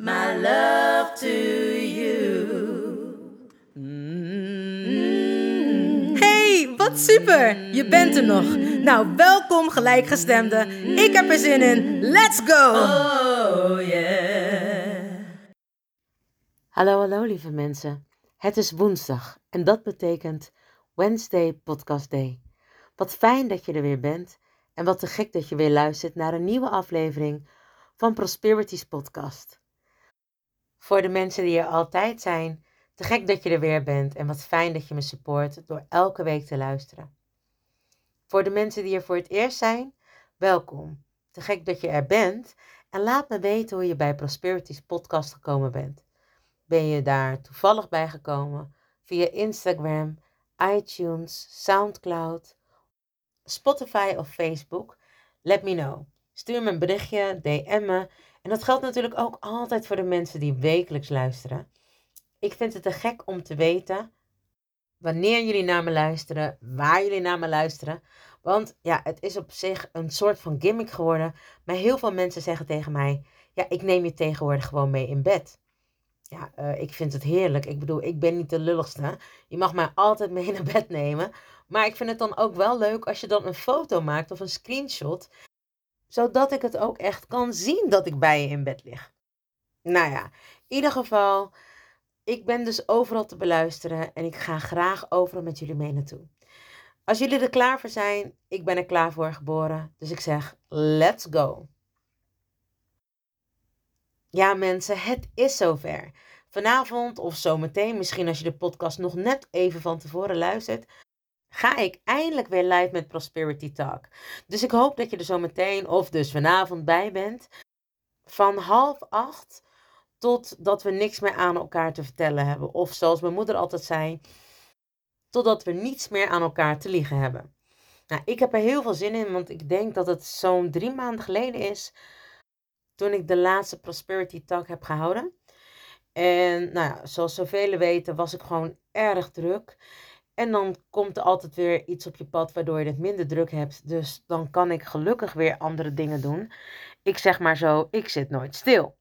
my love to you. Hey, wat super! Je bent er nog. Nou, welkom gelijkgestemde. Ik heb er zin in. Let's go! Oh yeah. Hallo, hallo lieve mensen. Het is woensdag en dat betekent Wednesday Podcast Day. Wat fijn dat je er weer bent en wat te gek dat je weer luistert naar een nieuwe aflevering van Prosperities Podcast. Voor de mensen die er altijd zijn, te gek dat je er weer bent en wat fijn dat je me support door elke week te luisteren. Voor de mensen die er voor het eerst zijn, welkom. Te gek dat je er bent en laat me weten hoe je bij Prosperities Podcast gekomen bent. Ben je daar toevallig bij gekomen via Instagram, iTunes, SoundCloud, Spotify of Facebook? Let me know. Stuur me een berichtje, DM me. En dat geldt natuurlijk ook altijd voor de mensen die wekelijks luisteren. Ik vind het te gek om te weten wanneer jullie naar me luisteren, waar jullie naar me luisteren. Want ja, het is op zich een soort van gimmick geworden. Maar heel veel mensen zeggen tegen mij: Ja, ik neem je tegenwoordig gewoon mee in bed. Ja, eh, ik vind het heerlijk. Ik bedoel, ik ben niet de lulligste. Je mag mij altijd mee naar bed nemen. Maar ik vind het dan ook wel leuk als je dan een foto maakt of een screenshot. Zodat ik het ook echt kan zien dat ik bij je in bed lig. Nou ja, in ieder geval, ik ben dus overal te beluisteren en ik ga graag overal met jullie mee naartoe. Als jullie er klaar voor zijn, ik ben er klaar voor geboren. Dus ik zeg, let's go. Ja mensen, het is zover. Vanavond of zometeen, misschien als je de podcast nog net even van tevoren luistert, ga ik eindelijk weer live met Prosperity Talk. Dus ik hoop dat je er zometeen of dus vanavond bij bent. Van half acht tot dat we niks meer aan elkaar te vertellen hebben. Of zoals mijn moeder altijd zei, totdat we niets meer aan elkaar te liegen hebben. Nou, ik heb er heel veel zin in, want ik denk dat het zo'n drie maanden geleden is toen ik de laatste Prosperity Talk heb gehouden. En nou zoals zoveel weten was ik gewoon erg druk. En dan komt er altijd weer iets op je pad waardoor je het minder druk hebt. Dus dan kan ik gelukkig weer andere dingen doen. Ik zeg maar zo, ik zit nooit stil.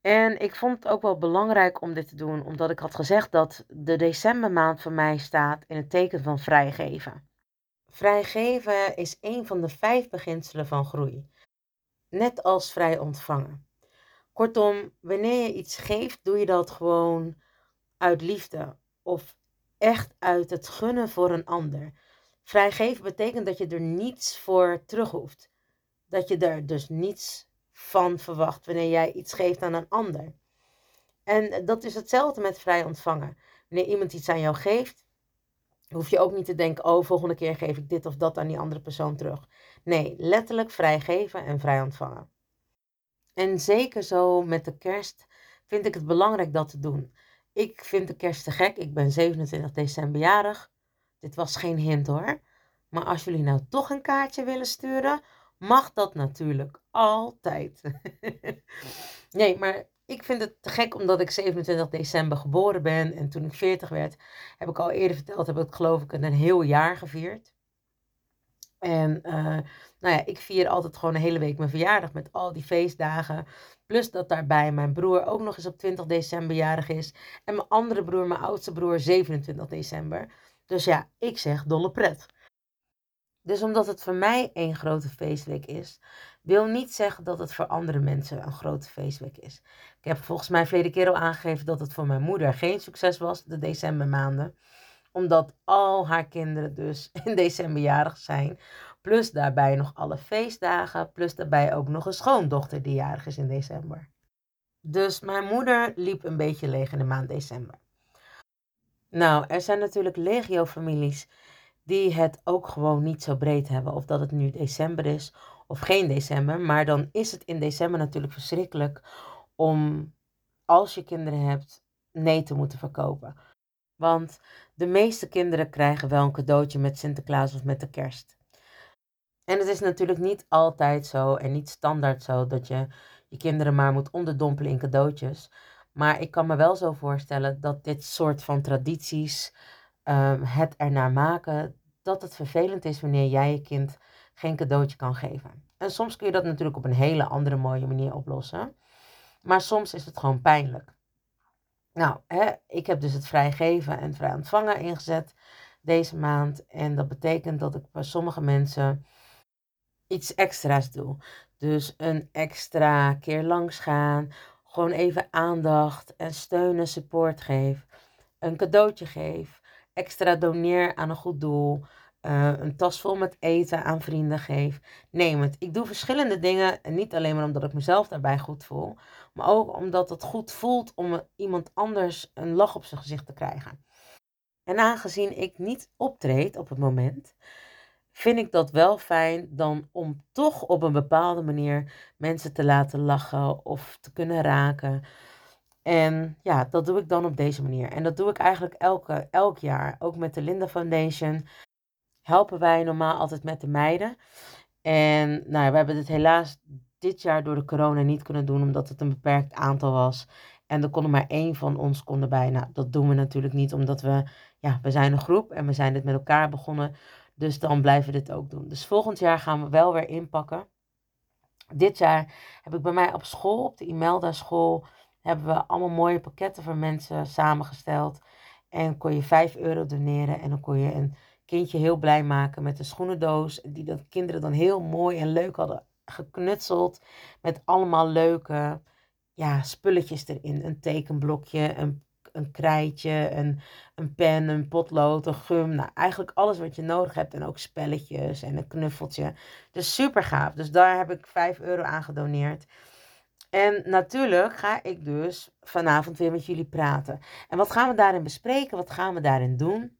En ik vond het ook wel belangrijk om dit te doen, omdat ik had gezegd dat de decembermaand voor mij staat in het teken van vrijgeven. Vrijgeven is een van de vijf beginselen van groei. Net als vrij ontvangen. Kortom, wanneer je iets geeft, doe je dat gewoon uit liefde of echt uit het gunnen voor een ander. Vrijgeven betekent dat je er niets voor terug hoeft. Dat je er dus niets van verwacht wanneer jij iets geeft aan een ander. En dat is hetzelfde met vrij ontvangen. Wanneer iemand iets aan jou geeft, hoef je ook niet te denken: oh, volgende keer geef ik dit of dat aan die andere persoon terug. Nee, letterlijk vrij geven en vrij ontvangen. En zeker zo met de kerst vind ik het belangrijk dat te doen. Ik vind de kerst te gek. Ik ben 27 december jarig. Dit was geen hint hoor. Maar als jullie nou toch een kaartje willen sturen, mag dat natuurlijk altijd. nee, maar ik vind het te gek omdat ik 27 december geboren ben. En toen ik 40 werd, heb ik al eerder verteld, heb ik geloof ik een heel jaar gevierd. En uh, nou ja, ik vier altijd gewoon een hele week mijn verjaardag met al die feestdagen. Plus dat daarbij mijn broer ook nog eens op 20 december jarig is. En mijn andere broer, mijn oudste broer, 27 december. Dus ja, ik zeg dolle pret. Dus omdat het voor mij één grote feestweek is, wil niet zeggen dat het voor andere mensen een grote feestweek is. Ik heb volgens mij verleden keer aangegeven dat het voor mijn moeder geen succes was, de decembermaanden. Omdat al haar kinderen dus in december jarig zijn. Plus daarbij nog alle feestdagen. Plus daarbij ook nog een schoondochter die jarig is in december. Dus mijn moeder liep een beetje leeg in de maand december. Nou, er zijn natuurlijk legio-families die het ook gewoon niet zo breed hebben. Of dat het nu december is of geen december. Maar dan is het in december natuurlijk verschrikkelijk om, als je kinderen hebt, nee te moeten verkopen. Want de meeste kinderen krijgen wel een cadeautje met Sinterklaas of met de kerst. En het is natuurlijk niet altijd zo en niet standaard zo dat je je kinderen maar moet onderdompelen in cadeautjes. Maar ik kan me wel zo voorstellen dat dit soort van tradities, um, het ernaar maken, dat het vervelend is wanneer jij je kind geen cadeautje kan geven. En soms kun je dat natuurlijk op een hele andere mooie manier oplossen. Maar soms is het gewoon pijnlijk. Nou, hè, ik heb dus het vrijgeven en vrij ontvangen ingezet deze maand. En dat betekent dat ik bij sommige mensen iets extra's doe. Dus een extra keer langs gaan. Gewoon even aandacht en steun en support geef. Een cadeautje geef. Extra doneer aan een goed doel. Uh, een tas vol met eten aan vrienden geef. Neem het. Ik doe verschillende dingen. En niet alleen maar omdat ik mezelf daarbij goed voel. Maar ook omdat het goed voelt om iemand anders een lach op zijn gezicht te krijgen. En aangezien ik niet optreed op het moment, vind ik dat wel fijn dan om toch op een bepaalde manier mensen te laten lachen of te kunnen raken. En ja, dat doe ik dan op deze manier. En dat doe ik eigenlijk elke, elk jaar. Ook met de Linda Foundation helpen wij normaal altijd met de meiden. En nou, we hebben het helaas dit jaar door de corona niet kunnen doen, omdat het een beperkt aantal was. En er kon maar één van ons konden bij. Nou, dat doen we natuurlijk niet, omdat we, ja, we zijn een groep en we zijn dit met elkaar begonnen. Dus dan blijven we dit ook doen. Dus volgend jaar gaan we wel weer inpakken. Dit jaar heb ik bij mij op school, op de Imelda school, hebben we allemaal mooie pakketten voor mensen samengesteld. En kon je 5 euro doneren en dan kon je een kindje heel blij maken met een schoenendoos. Die dat kinderen dan heel mooi en leuk hadden geknutseld. Met allemaal leuke ja, spulletjes erin. Een tekenblokje, een, een krijtje, een, een pen, een potlood, een gum. Nou, eigenlijk alles wat je nodig hebt. En ook spelletjes en een knuffeltje. Dus super gaaf. Dus daar heb ik 5 euro aan gedoneerd. En natuurlijk ga ik dus vanavond weer met jullie praten. En wat gaan we daarin bespreken? Wat gaan we daarin doen?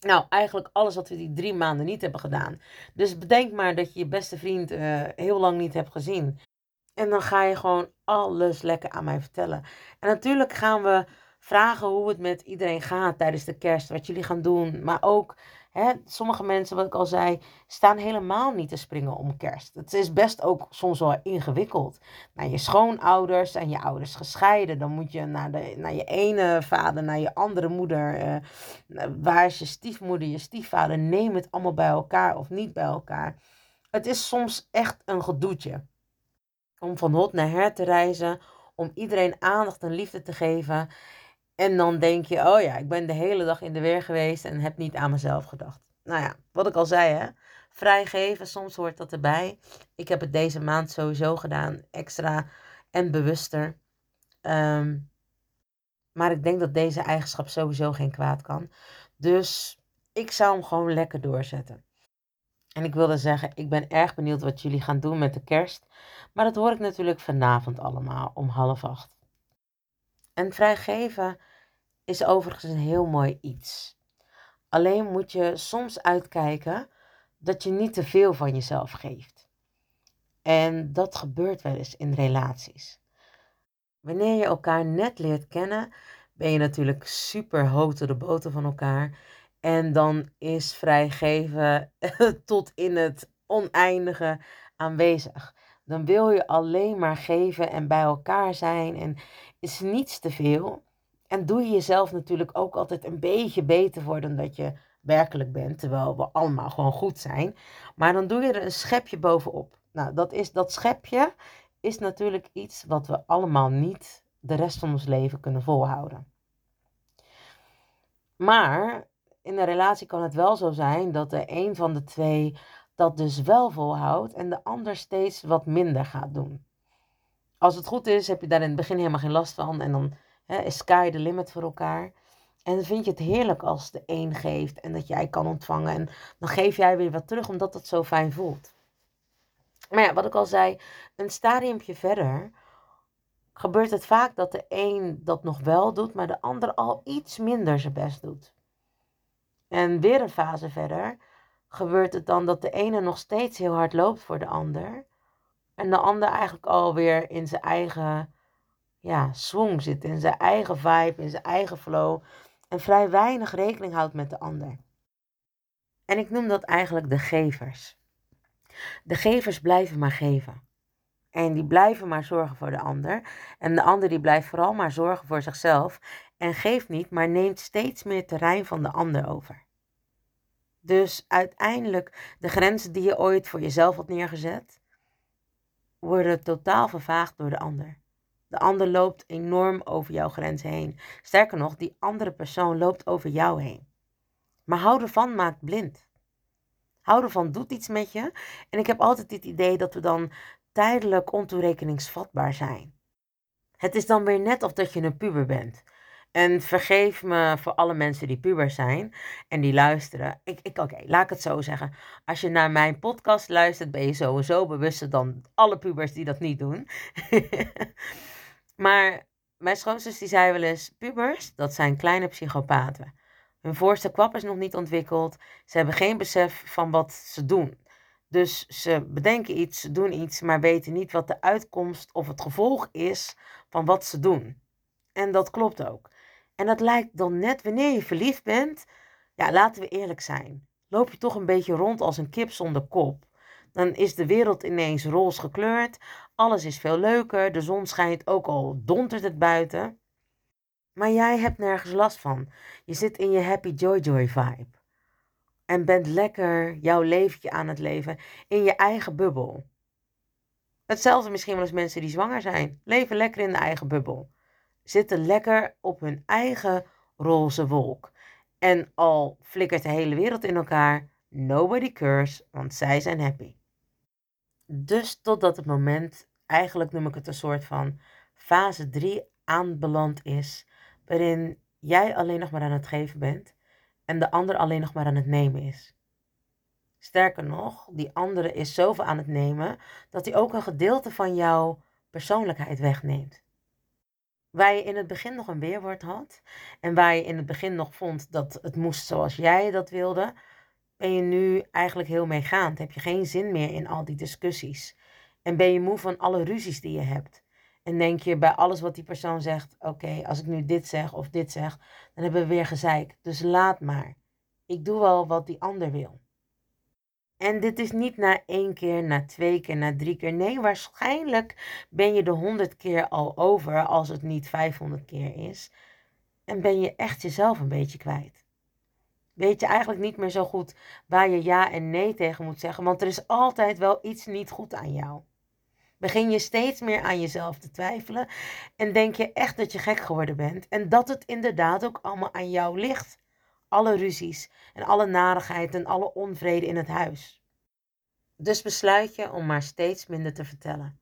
Nou, eigenlijk alles wat we die drie maanden niet hebben gedaan. Dus bedenk maar dat je je beste vriend uh, heel lang niet hebt gezien. En dan ga je gewoon alles lekker aan mij vertellen. En natuurlijk gaan we vragen hoe het met iedereen gaat tijdens de kerst. Wat jullie gaan doen. Maar ook Sommige mensen, wat ik al zei, staan helemaal niet te springen om kerst. Het is best ook soms wel ingewikkeld. Naar je schoonouders en je ouders gescheiden. Dan moet je naar, de, naar je ene vader, naar je andere moeder. Uh, waar is je stiefmoeder, je stiefvader? Neem het allemaal bij elkaar of niet bij elkaar. Het is soms echt een gedoetje. Om van hot naar her te reizen. Om iedereen aandacht en liefde te geven. En dan denk je, oh ja, ik ben de hele dag in de weer geweest en heb niet aan mezelf gedacht. Nou ja, wat ik al zei, hè. Vrijgeven, soms hoort dat erbij. Ik heb het deze maand sowieso gedaan, extra en bewuster. Ehm, maar ik denk dat deze eigenschap sowieso geen kwaad kan. Dus ik zou hem gewoon lekker doorzetten. En ik wilde zeggen, ik ben erg benieuwd wat jullie gaan doen met de kerst. Maar dat hoor ik natuurlijk vanavond allemaal om half acht. En vrijgeven is overigens een heel mooi iets. Alleen moet je soms uitkijken dat je niet te veel van jezelf geeft. En dat gebeurt wel eens in relaties. Wanneer je elkaar net leert kennen, ben je natuurlijk super hoog de boter van elkaar. En dan is vrijgeven tot in het oneindige aanwezig. Dan wil je alleen maar geven en bij elkaar zijn en is niets te veel. En doe je jezelf natuurlijk ook altijd een beetje beter voor dan dat je werkelijk bent, terwijl we allemaal gewoon goed zijn. Maar dan doe je er een schepje bovenop. Nou, dat, is, dat schepje is natuurlijk iets wat we allemaal niet de rest van ons leven kunnen volhouden. Maar in een relatie kan het wel zo zijn dat de een van de twee dat dus wel volhoudt en de ander steeds wat minder gaat doen. Als het goed is, heb je daar in het begin helemaal geen last van en dan hè, is sky the limit voor elkaar. En dan vind je het heerlijk als de een geeft en dat jij kan ontvangen. En dan geef jij weer wat terug omdat het zo fijn voelt. Maar ja, wat ik al zei, een stadiumpje verder gebeurt het vaak dat de een dat nog wel doet, maar de ander al iets minder zijn best doet. En weer een fase verder gebeurt het dan dat de ene nog steeds heel hard loopt voor de ander. En de ander eigenlijk alweer in zijn eigen ja, swing zit, in zijn eigen vibe, in zijn eigen flow. En vrij weinig rekening houdt met de ander. En ik noem dat eigenlijk de gevers. De gevers blijven maar geven. En die blijven maar zorgen voor de ander. En de ander die blijft vooral maar zorgen voor zichzelf. En geeft niet, maar neemt steeds meer terrein van de ander over. Dus uiteindelijk, de grenzen die je ooit voor jezelf had neergezet, worden totaal vervaagd door de ander. De ander loopt enorm over jouw grenzen heen. Sterker nog, die andere persoon loopt over jou heen. Maar hou ervan maakt blind. Hou ervan doet iets met je. En ik heb altijd het idee dat we dan tijdelijk ontoerekeningsvatbaar zijn. Het is dan weer net of dat je een puber bent. En vergeef me voor alle mensen die puber zijn en die luisteren. Ik, ik, Oké, laat ik het zo zeggen. Als je naar mijn podcast luistert, ben je sowieso bewuster dan alle pubers die dat niet doen. maar mijn schoonzus die zei wel eens, pubers, dat zijn kleine psychopaten. Hun voorste kwap is nog niet ontwikkeld. Ze hebben geen besef van wat ze doen. Dus ze bedenken iets, ze doen iets, maar weten niet wat de uitkomst of het gevolg is van wat ze doen. En dat klopt ook. En dat lijkt dan net wanneer je verliefd bent. Ja, laten we eerlijk zijn. Loop je toch een beetje rond als een kip zonder kop. Dan is de wereld ineens roze gekleurd. Alles is veel leuker. De zon schijnt ook al dondert het buiten. Maar jij hebt nergens last van. Je zit in je happy joy joy vibe. En bent lekker jouw leventje aan het leven in je eigen bubbel. Hetzelfde misschien wel als mensen die zwanger zijn. Leven lekker in de eigen bubbel zitten lekker op hun eigen roze wolk. En al flikkert de hele wereld in elkaar, nobody cares, want zij zijn happy. Dus totdat het moment, eigenlijk noem ik het een soort van fase 3 aanbeland is, waarin jij alleen nog maar aan het geven bent en de ander alleen nog maar aan het nemen is. Sterker nog, die andere is zoveel aan het nemen dat hij ook een gedeelte van jouw persoonlijkheid wegneemt. Waar je in het begin nog een weerwoord had en waar je in het begin nog vond dat het moest zoals jij dat wilde, ben je nu eigenlijk heel meegaand. Heb je geen zin meer in al die discussies. En ben je moe van alle ruzies die je hebt. En denk je bij alles wat die persoon zegt, oké, als ik nu dit zeg of dit zeg, dan hebben we weer gezeik. Dus laat maar. Ik doe wel wat die ander wil. En dit is niet na één keer, na twee keer, na drie keer. Nee, waarschijnlijk ben je de honderd keer al over als het niet 500 keer is. En ben je echt jezelf een beetje kwijt. Weet je eigenlijk niet meer zo goed waar je ja en nee tegen moet zeggen, want er is altijd wel iets niet goed aan jou. Begin je steeds meer aan jezelf te twijfelen en denk je echt dat je gek geworden bent en dat het inderdaad ook allemaal aan jou ligt alle ruzies en alle narigheid en alle onvrede in het huis. Dus besluit je om maar steeds minder te vertellen.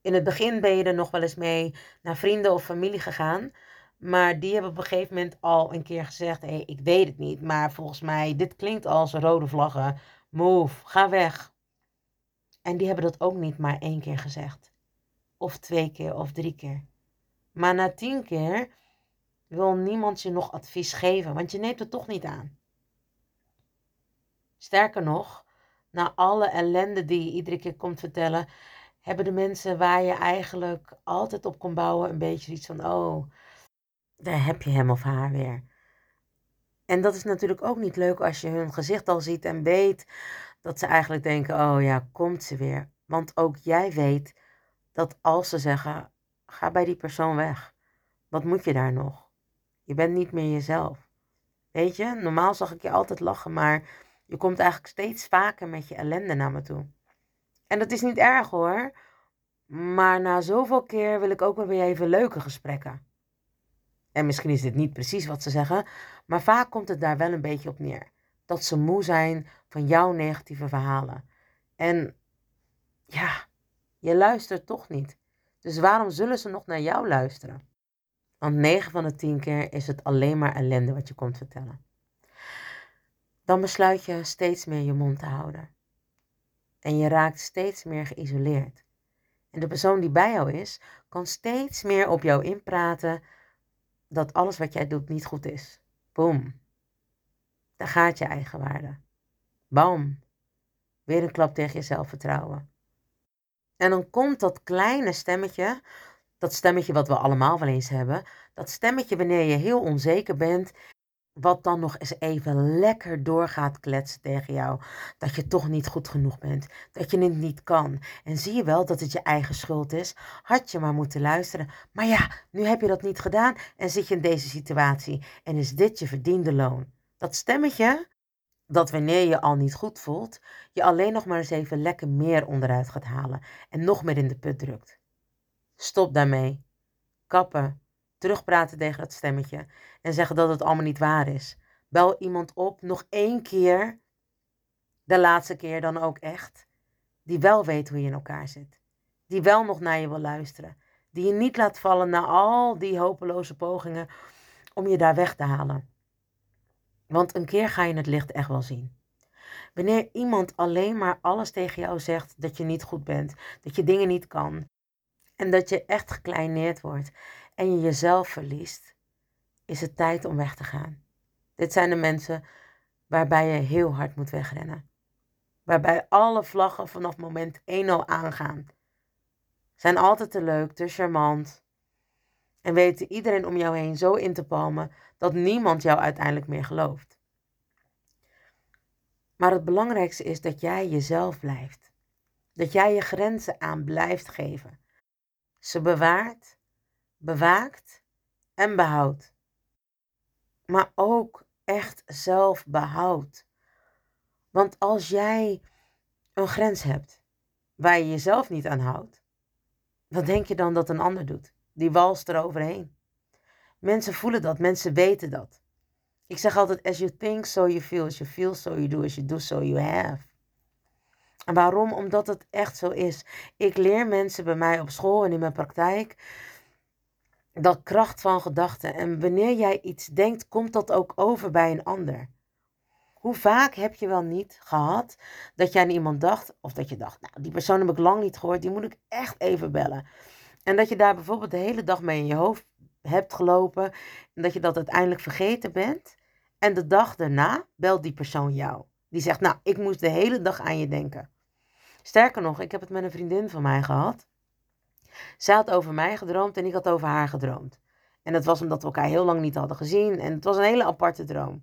In het begin ben je er nog wel eens mee naar vrienden of familie gegaan, maar die hebben op een gegeven moment al een keer gezegd: hé, hey, ik weet het niet, maar volgens mij, dit klinkt als rode vlaggen. Move, ga weg. En die hebben dat ook niet maar één keer gezegd. Of twee keer of drie keer. Maar na tien keer wil niemand je nog advies geven, want je neemt het toch niet aan. Sterker nog, na alle ellende die je iedere keer komt vertellen, hebben de mensen waar je eigenlijk altijd op kon bouwen een beetje iets van, oh, daar heb je hem of haar weer. En dat is natuurlijk ook niet leuk als je hun gezicht al ziet en weet dat ze eigenlijk denken, oh ja, komt ze weer. Want ook jij weet dat als ze zeggen, ga bij die persoon weg. Wat moet je daar nog? Je bent niet meer jezelf. Weet je, normaal zag ik je altijd lachen, maar je komt eigenlijk steeds vaker met je ellende naar me toe. En dat is niet erg hoor. Maar na zoveel keer wil ik ook wel weer even leuke gesprekken. En misschien is dit niet precies wat ze zeggen, maar vaak komt het daar wel een beetje op neer. Dat ze moe zijn van jouw negatieve verhalen. En ja, je luistert toch niet. Dus waarom zullen ze nog naar jou luisteren? Want 9 van de 10 keer is het alleen maar ellende wat je komt vertellen. Dan besluit je steeds meer je mond te houden. En je raakt steeds meer geïsoleerd. En de persoon die bij jou is, kan steeds meer op jou inpraten dat alles wat jij doet niet goed is. Boom. Daar gaat je eigenwaarde. Bam. Weer een klap tegen je zelfvertrouwen. En dan komt dat kleine stemmetje, dat stemmetje wat we allemaal wel eens hebben, dat stemmetje wanneer je heel onzeker bent wat dan nog eens even lekker doorgaat kletsen tegen jou. Dat je toch niet goed genoeg bent. Dat je het niet kan. En zie je wel dat het je eigen schuld is? Had je maar moeten luisteren. Maar ja, nu heb je dat niet gedaan en zit je in deze situatie. En is dit je verdiende loon? Dat stemmetje, dat wanneer je al niet goed voelt, je alleen nog maar eens even lekker meer onderuit gaat halen. En nog meer in de put drukt. Stop daarmee. Kappen terugpraten tegen dat stemmetje en zeggen dat het allemaal niet waar is. Bel iemand op, nog één keer, de laatste keer dan ook echt, die wel weet hoe je in elkaar zit. Die wel nog naar je wil luisteren. Die je niet laat vallen na al die hopeloze pogingen om je daar weg te halen. Want een keer ga je het licht echt wel zien. Wanneer iemand alleen maar alles tegen jou zegt dat je niet goed bent, dat je dingen niet kan en dat je echt gekleineerd wordt en je jezelf verliest, is het tijd om weg te gaan. Dit zijn de mensen waarbij je heel hard moet wegrennen. Waarbij alle vlaggen vanaf moment 1 al aangaan. Zijn altijd te leuk, te charmant. En weten iedereen om jou heen zo in te palmen dat niemand jou uiteindelijk meer gelooft. Maar het belangrijkste is dat jij jezelf blijft. Dat jij je grenzen aan blijft geven. Ze bewaart bewaakt en behoudt. Maar ook echt zelf behoudt. Want als jij een grens hebt waar je jezelf niet aan houdt, wat denk je dan dat een ander doet? Die walst eroverheen. Mensen voelen dat, mensen weten dat. Ik zeg altijd, as you think, so you feel. As you feel, so you do. As you do, so you have. Waarom? Omdat het echt zo is. Ik leer mensen bij mij op school en in mijn praktijk dat kracht van gedachten. En wanneer jij iets denkt, komt dat ook over bij een ander. Hoe vaak heb je wel niet gehad dat jij aan iemand dacht, of dat je dacht, nou, die persoon heb ik lang niet gehoord, die moet ik echt even bellen. En dat je daar bijvoorbeeld de hele dag mee in je hoofd hebt gelopen en dat je dat uiteindelijk vergeten bent. En de dag daarna belt die persoon jou. Die zegt, nou, ik moest de hele dag aan je denken. Sterker nog, ik heb het met een vriendin van mij gehad. Zij had over mij gedroomd en ik had over haar gedroomd. En dat was omdat we elkaar heel lang niet hadden gezien. En het was een hele aparte droom.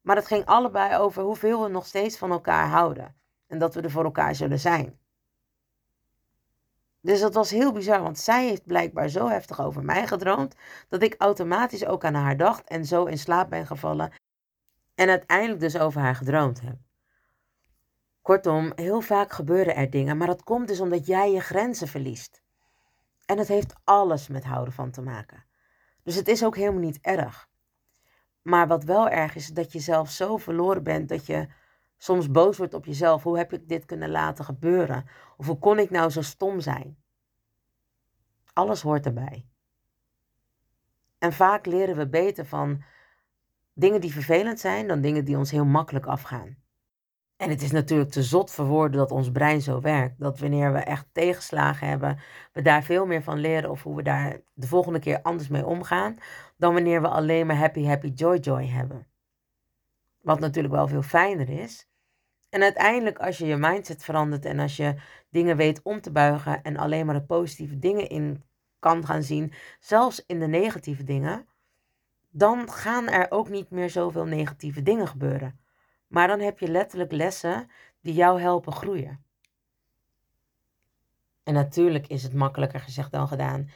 Maar het ging allebei over hoeveel we nog steeds van elkaar houden. En dat we er voor elkaar zullen zijn. Dus dat was heel bizar, want zij heeft blijkbaar zo heftig over mij gedroomd. dat ik automatisch ook aan haar dacht en zo in slaap ben gevallen. En uiteindelijk dus over haar gedroomd heb. Kortom, heel vaak gebeuren er dingen, maar dat komt dus omdat jij je grenzen verliest. En het heeft alles met houden van te maken. Dus het is ook helemaal niet erg. Maar wat wel erg is, dat je zelf zo verloren bent dat je soms boos wordt op jezelf. Hoe heb ik dit kunnen laten gebeuren? Of hoe kon ik nou zo stom zijn? Alles hoort erbij. En vaak leren we beter van dingen die vervelend zijn dan dingen die ons heel makkelijk afgaan. En het is natuurlijk te zot voor woorden dat ons brein zo werkt. Dat wanneer we echt tegenslagen hebben, we daar veel meer van leren of hoe we daar de volgende keer anders mee omgaan. Dan wanneer we alleen maar happy, happy, joy, joy hebben. Wat natuurlijk wel veel fijner is. En uiteindelijk als je je mindset verandert en als je dingen weet om te buigen en alleen maar de positieve dingen in kan gaan zien, zelfs in de negatieve dingen, dan gaan er ook niet meer zoveel negatieve dingen gebeuren. Maar dan heb je letterlijk lessen die jou helpen groeien. En natuurlijk is het makkelijker gezegd dan gedaan.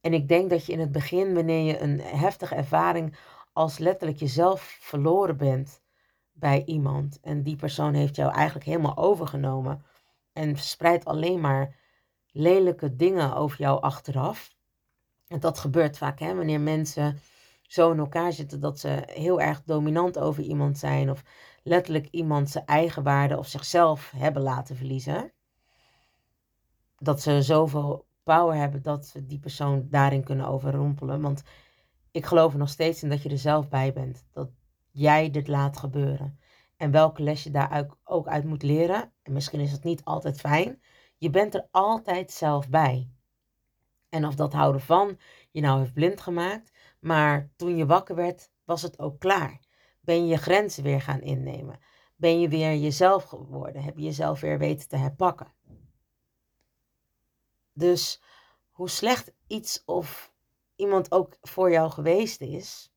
En ik denk dat je in het begin, wanneer je een heftige ervaring als letterlijk jezelf verloren bent bij iemand en die persoon heeft jou eigenlijk helemaal overgenomen en verspreidt alleen maar lelijke dingen over jou achteraf. En dat gebeurt vaak, hè, wanneer mensen zo in elkaar zitten dat ze heel erg dominant over iemand zijn of letterlijk iemand zijn eigen waarde of zichzelf hebben laten verliezen. Dat ze zoveel power hebben dat ze die persoon daarin kunnen overrompelen. Want ik geloof er nog steeds in dat je er zelf bij bent. Dat jij dit laat gebeuren. En welke les je daar ook uit moet leren. En misschien is het niet altijd fijn. Je bent er altijd zelf bij. En of dat houden van je nou heeft blind gemaakt. Maar toen je wakker werd, was het ook klaar. Ben je je grenzen weer gaan innemen? Ben je weer jezelf geworden? Heb je jezelf weer weten te herpakken? Dus hoe slecht iets of iemand ook voor jou geweest is,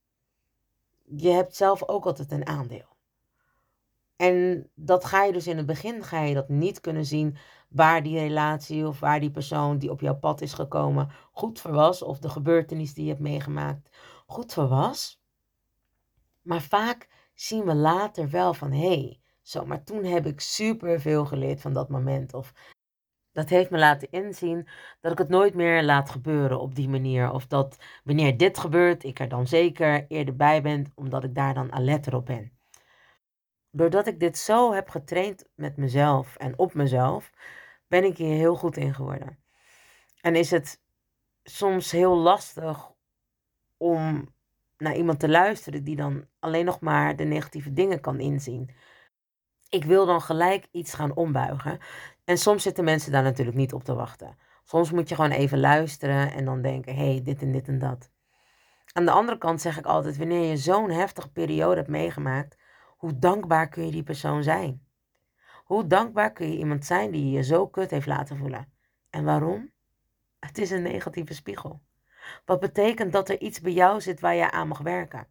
je hebt zelf ook altijd een aandeel. En dat ga je dus in het begin ga je dat niet kunnen zien waar die relatie of waar die persoon die op jouw pad is gekomen goed voor was of de gebeurtenis die je hebt meegemaakt goed voor was. Maar vaak zien we later wel van hé, hey, zo, maar toen heb ik super veel geleerd van dat moment of dat heeft me laten inzien dat ik het nooit meer laat gebeuren op die manier. Of dat wanneer dit gebeurt, ik er dan zeker eerder bij ben, omdat ik daar dan alerter op ben. Doordat ik dit zo heb getraind met mezelf en op mezelf, ben ik hier heel goed in geworden. En is het soms heel lastig om naar iemand te luisteren die dan alleen nog maar de negatieve dingen kan inzien. Ik wil dan gelijk iets gaan ombuigen. En soms zitten mensen daar natuurlijk niet op te wachten. Soms moet je gewoon even luisteren en dan denken: hé, hey, dit en dit en dat. Aan de andere kant zeg ik altijd: wanneer je zo'n heftige periode hebt meegemaakt, hoe dankbaar kun je die persoon zijn? Hoe dankbaar kun je iemand zijn die je zo kut heeft laten voelen? En waarom? Het is een negatieve spiegel. Wat betekent dat er iets bij jou zit waar je aan mag werken.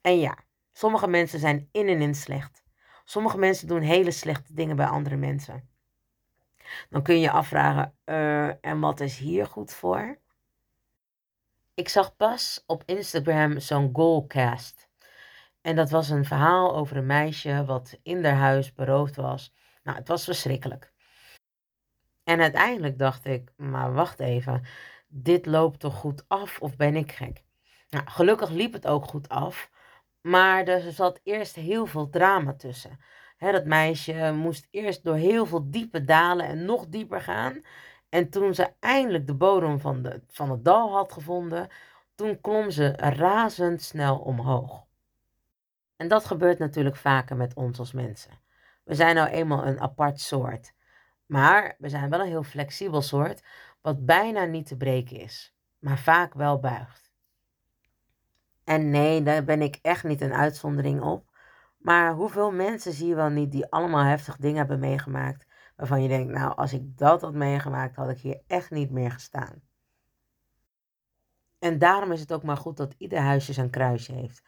En ja, sommige mensen zijn in en in slecht. Sommige mensen doen hele slechte dingen bij andere mensen. Dan kun je je afvragen, uh, en wat is hier goed voor? Ik zag pas op Instagram zo'n goalcast. En dat was een verhaal over een meisje wat in haar huis beroofd was. Nou, het was verschrikkelijk. En uiteindelijk dacht ik, maar wacht even, dit loopt toch goed af of ben ik gek? Nou, gelukkig liep het ook goed af, maar er zat eerst heel veel drama tussen dat meisje moest eerst door heel veel diepe dalen en nog dieper gaan. En toen ze eindelijk de bodem van, de, van het dal had gevonden, toen klom ze razendsnel omhoog. En dat gebeurt natuurlijk vaker met ons als mensen. We zijn nou eenmaal een apart soort. Maar we zijn wel een heel flexibel soort, wat bijna niet te breken is, maar vaak wel buigt. En nee, daar ben ik echt niet een uitzondering op. Maar hoeveel mensen zie je wel niet die allemaal heftig dingen hebben meegemaakt. Waarvan je denkt, nou, als ik dat had meegemaakt, had ik hier echt niet meer gestaan. En daarom is het ook maar goed dat ieder huisje zijn kruisje heeft.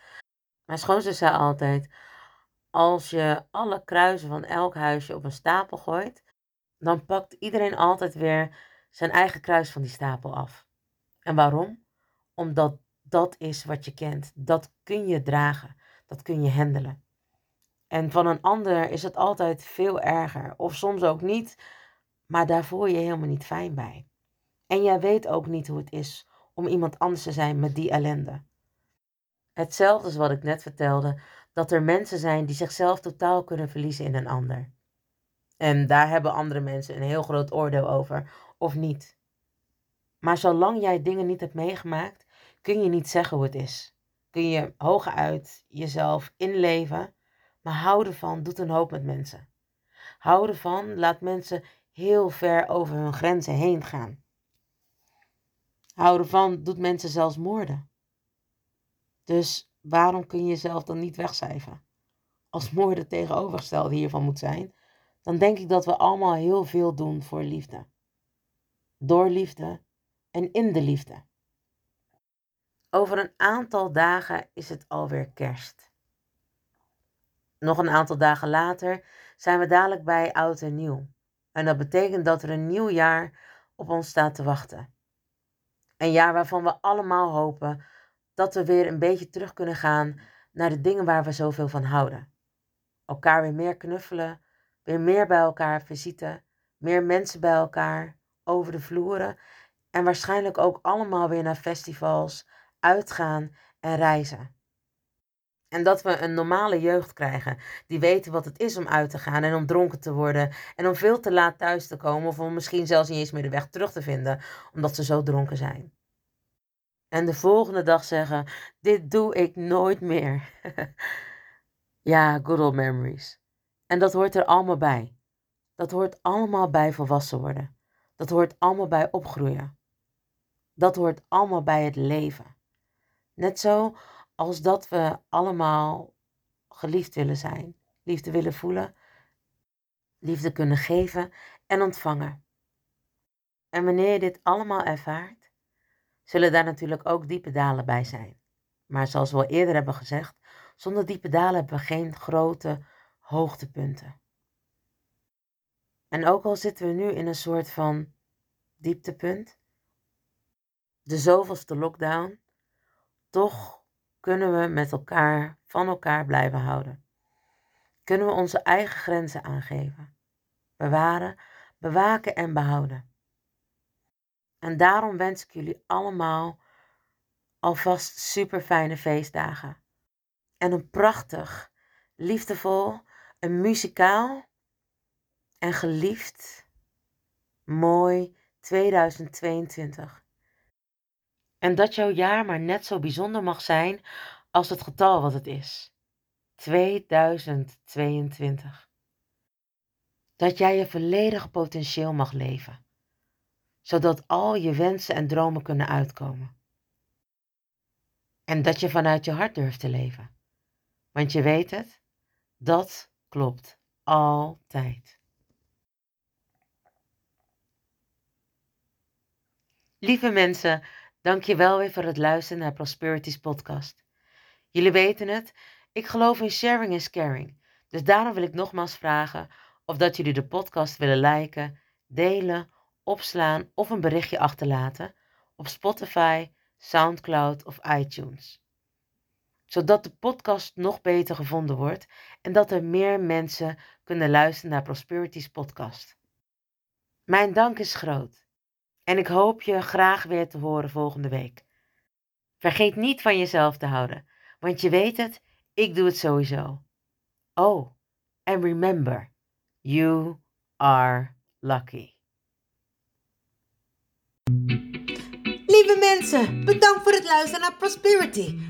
Mijn schoonzus zei altijd, als je alle kruisen van elk huisje op een stapel gooit, dan pakt iedereen altijd weer zijn eigen kruis van die stapel af. En waarom? Omdat dat is wat je kent. Dat kun je dragen. Dat kun je handelen. En van een ander is het altijd veel erger. Of soms ook niet, maar daar voel je je helemaal niet fijn bij. En jij weet ook niet hoe het is om iemand anders te zijn met die ellende. Hetzelfde is wat ik net vertelde, dat er mensen zijn die zichzelf totaal kunnen verliezen in een ander. En daar hebben andere mensen een heel groot oordeel over, of niet. Maar zolang jij dingen niet hebt meegemaakt, kun je niet zeggen hoe het is. Kun je hooguit jezelf inleven maar houden van doet een hoop met mensen. Houden van laat mensen heel ver over hun grenzen heen gaan. Houden van doet mensen zelfs moorden. Dus waarom kun je jezelf dan niet wegcijferen? Als moorden tegenovergestelde hiervan moet zijn, dan denk ik dat we allemaal heel veel doen voor liefde. Door liefde en in de liefde. Over een aantal dagen is het alweer kerst. Nog een aantal dagen later zijn we dadelijk bij oud en nieuw. En dat betekent dat er een nieuw jaar op ons staat te wachten. Een jaar waarvan we allemaal hopen dat we weer een beetje terug kunnen gaan naar de dingen waar we zoveel van houden. Elkaar weer meer knuffelen, weer meer bij elkaar visite, meer mensen bij elkaar, over de vloeren en waarschijnlijk ook allemaal weer naar festivals, uitgaan en reizen. En dat we een normale jeugd krijgen. Die weten wat het is om uit te gaan en om dronken te worden. En om veel te laat thuis te komen. Of om misschien zelfs niet eens meer de weg terug te vinden. Omdat ze zo dronken zijn. En de volgende dag zeggen: Dit doe ik nooit meer. ja, good old memories. En dat hoort er allemaal bij. Dat hoort allemaal bij volwassen worden. Dat hoort allemaal bij opgroeien. Dat hoort allemaal bij het leven. Net zo als dat we allemaal geliefd willen zijn, liefde willen voelen, liefde kunnen geven en ontvangen. En wanneer je dit allemaal ervaart, zullen daar natuurlijk ook diepe dalen bij zijn. Maar zoals we al eerder hebben gezegd, zonder diepe dalen hebben we geen grote hoogtepunten. En ook al zitten we nu in een soort van dieptepunt, de zoveelste lockdown, toch kunnen we met elkaar van elkaar blijven houden. Kunnen we onze eigen grenzen aangeven, bewaren, bewaken en behouden. En daarom wens ik jullie allemaal alvast super fijne feestdagen. En een prachtig, liefdevol, een muzikaal en geliefd, mooi 2022. En dat jouw jaar maar net zo bijzonder mag zijn als het getal wat het is. 2022. Dat jij je volledige potentieel mag leven, zodat al je wensen en dromen kunnen uitkomen. En dat je vanuit je hart durft te leven. Want je weet het, dat klopt altijd. Lieve mensen, Dank je wel weer voor het luisteren naar Prosperities podcast. Jullie weten het, ik geloof in sharing is caring. Dus daarom wil ik nogmaals vragen of dat jullie de podcast willen liken, delen, opslaan of een berichtje achterlaten op Spotify, SoundCloud of iTunes. Zodat de podcast nog beter gevonden wordt en dat er meer mensen kunnen luisteren naar Prosperities podcast. Mijn dank is groot. En ik hoop je graag weer te horen volgende week. Vergeet niet van jezelf te houden, want je weet het, ik doe het sowieso. Oh, and remember, you are lucky. Lieve mensen, bedankt voor het luisteren naar Prosperity,